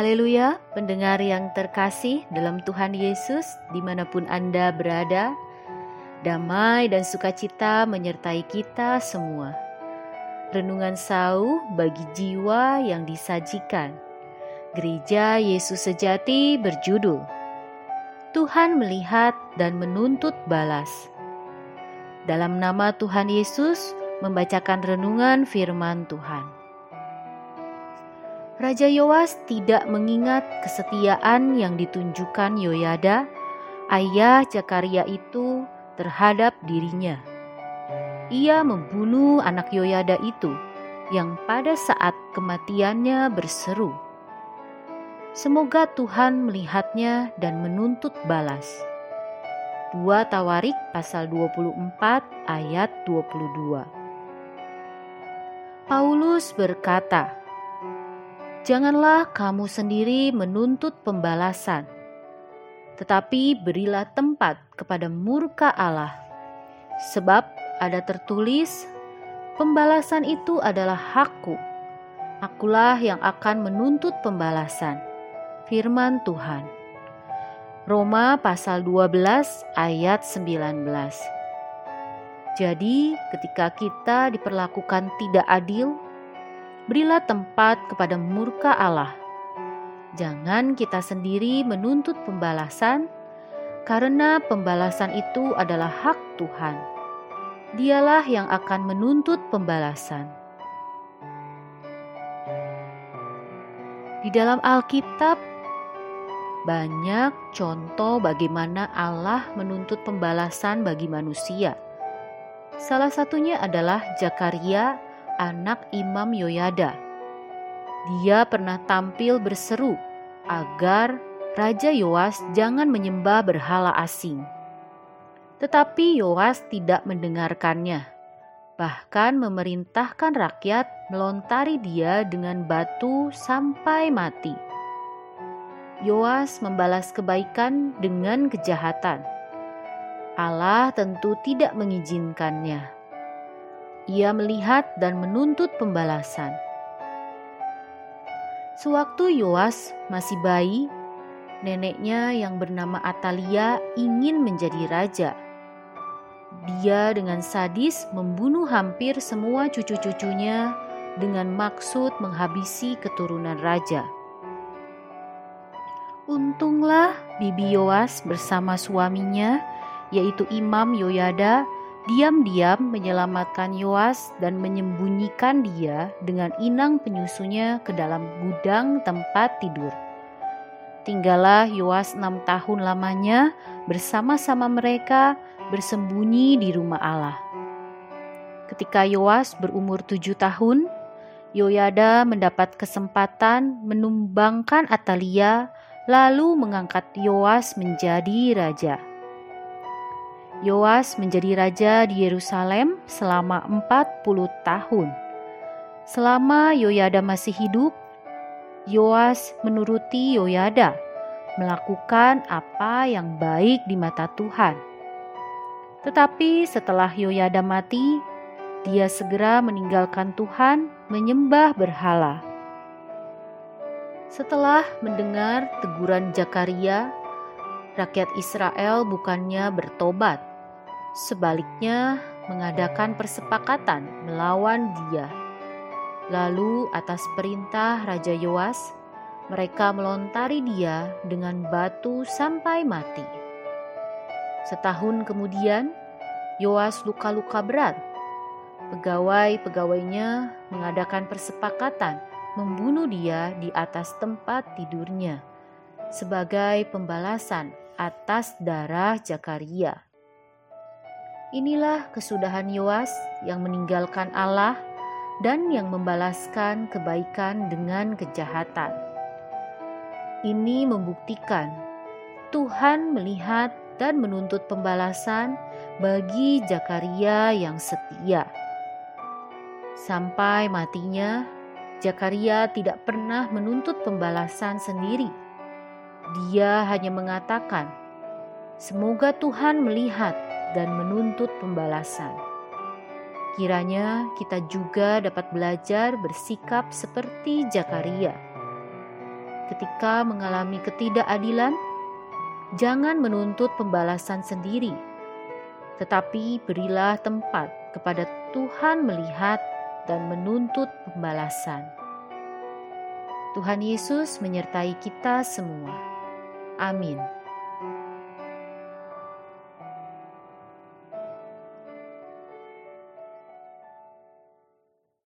Haleluya, pendengar yang terkasih dalam Tuhan Yesus, di mana pun Anda berada, damai dan sukacita menyertai kita semua. Renungan sau bagi jiwa yang disajikan. Gereja Yesus Sejati berjudul Tuhan melihat dan menuntut balas. Dalam nama Tuhan Yesus, membacakan renungan firman Tuhan. Raja Yoas tidak mengingat kesetiaan yang ditunjukkan Yoyada, ayah Zakaria itu terhadap dirinya. Ia membunuh anak Yoyada itu yang pada saat kematiannya berseru, Semoga Tuhan melihatnya dan menuntut balas. 2 Tawarik pasal 24 ayat 22 Paulus berkata, Janganlah kamu sendiri menuntut pembalasan, tetapi berilah tempat kepada murka Allah, sebab ada tertulis, "Pembalasan itu adalah hakku, akulah yang akan menuntut pembalasan." Firman Tuhan. Roma pasal 12 ayat 19. Jadi, ketika kita diperlakukan tidak adil, berilah tempat kepada murka Allah. Jangan kita sendiri menuntut pembalasan, karena pembalasan itu adalah hak Tuhan. Dialah yang akan menuntut pembalasan. Di dalam Alkitab, banyak contoh bagaimana Allah menuntut pembalasan bagi manusia. Salah satunya adalah Zakaria anak Imam Yoyada. Dia pernah tampil berseru agar Raja Yoas jangan menyembah berhala asing. Tetapi Yoas tidak mendengarkannya, bahkan memerintahkan rakyat melontari dia dengan batu sampai mati. Yoas membalas kebaikan dengan kejahatan. Allah tentu tidak mengizinkannya. Ia melihat dan menuntut pembalasan. Sewaktu Yoas masih bayi, neneknya yang bernama Atalia ingin menjadi raja. Dia dengan sadis membunuh hampir semua cucu-cucunya dengan maksud menghabisi keturunan raja. Untunglah Bibi Yoas bersama suaminya, yaitu Imam Yoyada, diam-diam menyelamatkan Yoas dan menyembunyikan dia dengan inang penyusunya ke dalam gudang tempat tidur. Tinggallah Yoas enam tahun lamanya bersama-sama mereka bersembunyi di rumah Allah. Ketika Yoas berumur tujuh tahun, Yoyada mendapat kesempatan menumbangkan Atalia lalu mengangkat Yoas menjadi raja. Yoas menjadi raja di Yerusalem selama 40 tahun. Selama Yoyada masih hidup, Yoas menuruti Yoyada, melakukan apa yang baik di mata Tuhan. Tetapi setelah Yoyada mati, dia segera meninggalkan Tuhan, menyembah berhala. Setelah mendengar teguran Zakaria, rakyat Israel bukannya bertobat, Sebaliknya, mengadakan persepakatan melawan dia. Lalu, atas perintah Raja Yoas, mereka melontari dia dengan batu sampai mati. Setahun kemudian, Yoas luka-luka berat. Pegawai-pegawainya mengadakan persepakatan membunuh dia di atas tempat tidurnya sebagai pembalasan atas darah Zakaria. Inilah kesudahan Yoas yang meninggalkan Allah dan yang membalaskan kebaikan dengan kejahatan. Ini membuktikan Tuhan melihat dan menuntut pembalasan bagi Zakaria yang setia. Sampai matinya, Zakaria tidak pernah menuntut pembalasan sendiri. Dia hanya mengatakan, "Semoga Tuhan melihat dan menuntut pembalasan. Kiranya kita juga dapat belajar bersikap seperti Zakaria. ketika mengalami ketidakadilan, jangan menuntut pembalasan sendiri, tetapi berilah tempat kepada Tuhan melihat dan menuntut pembalasan. Tuhan Yesus menyertai kita semua. Amin.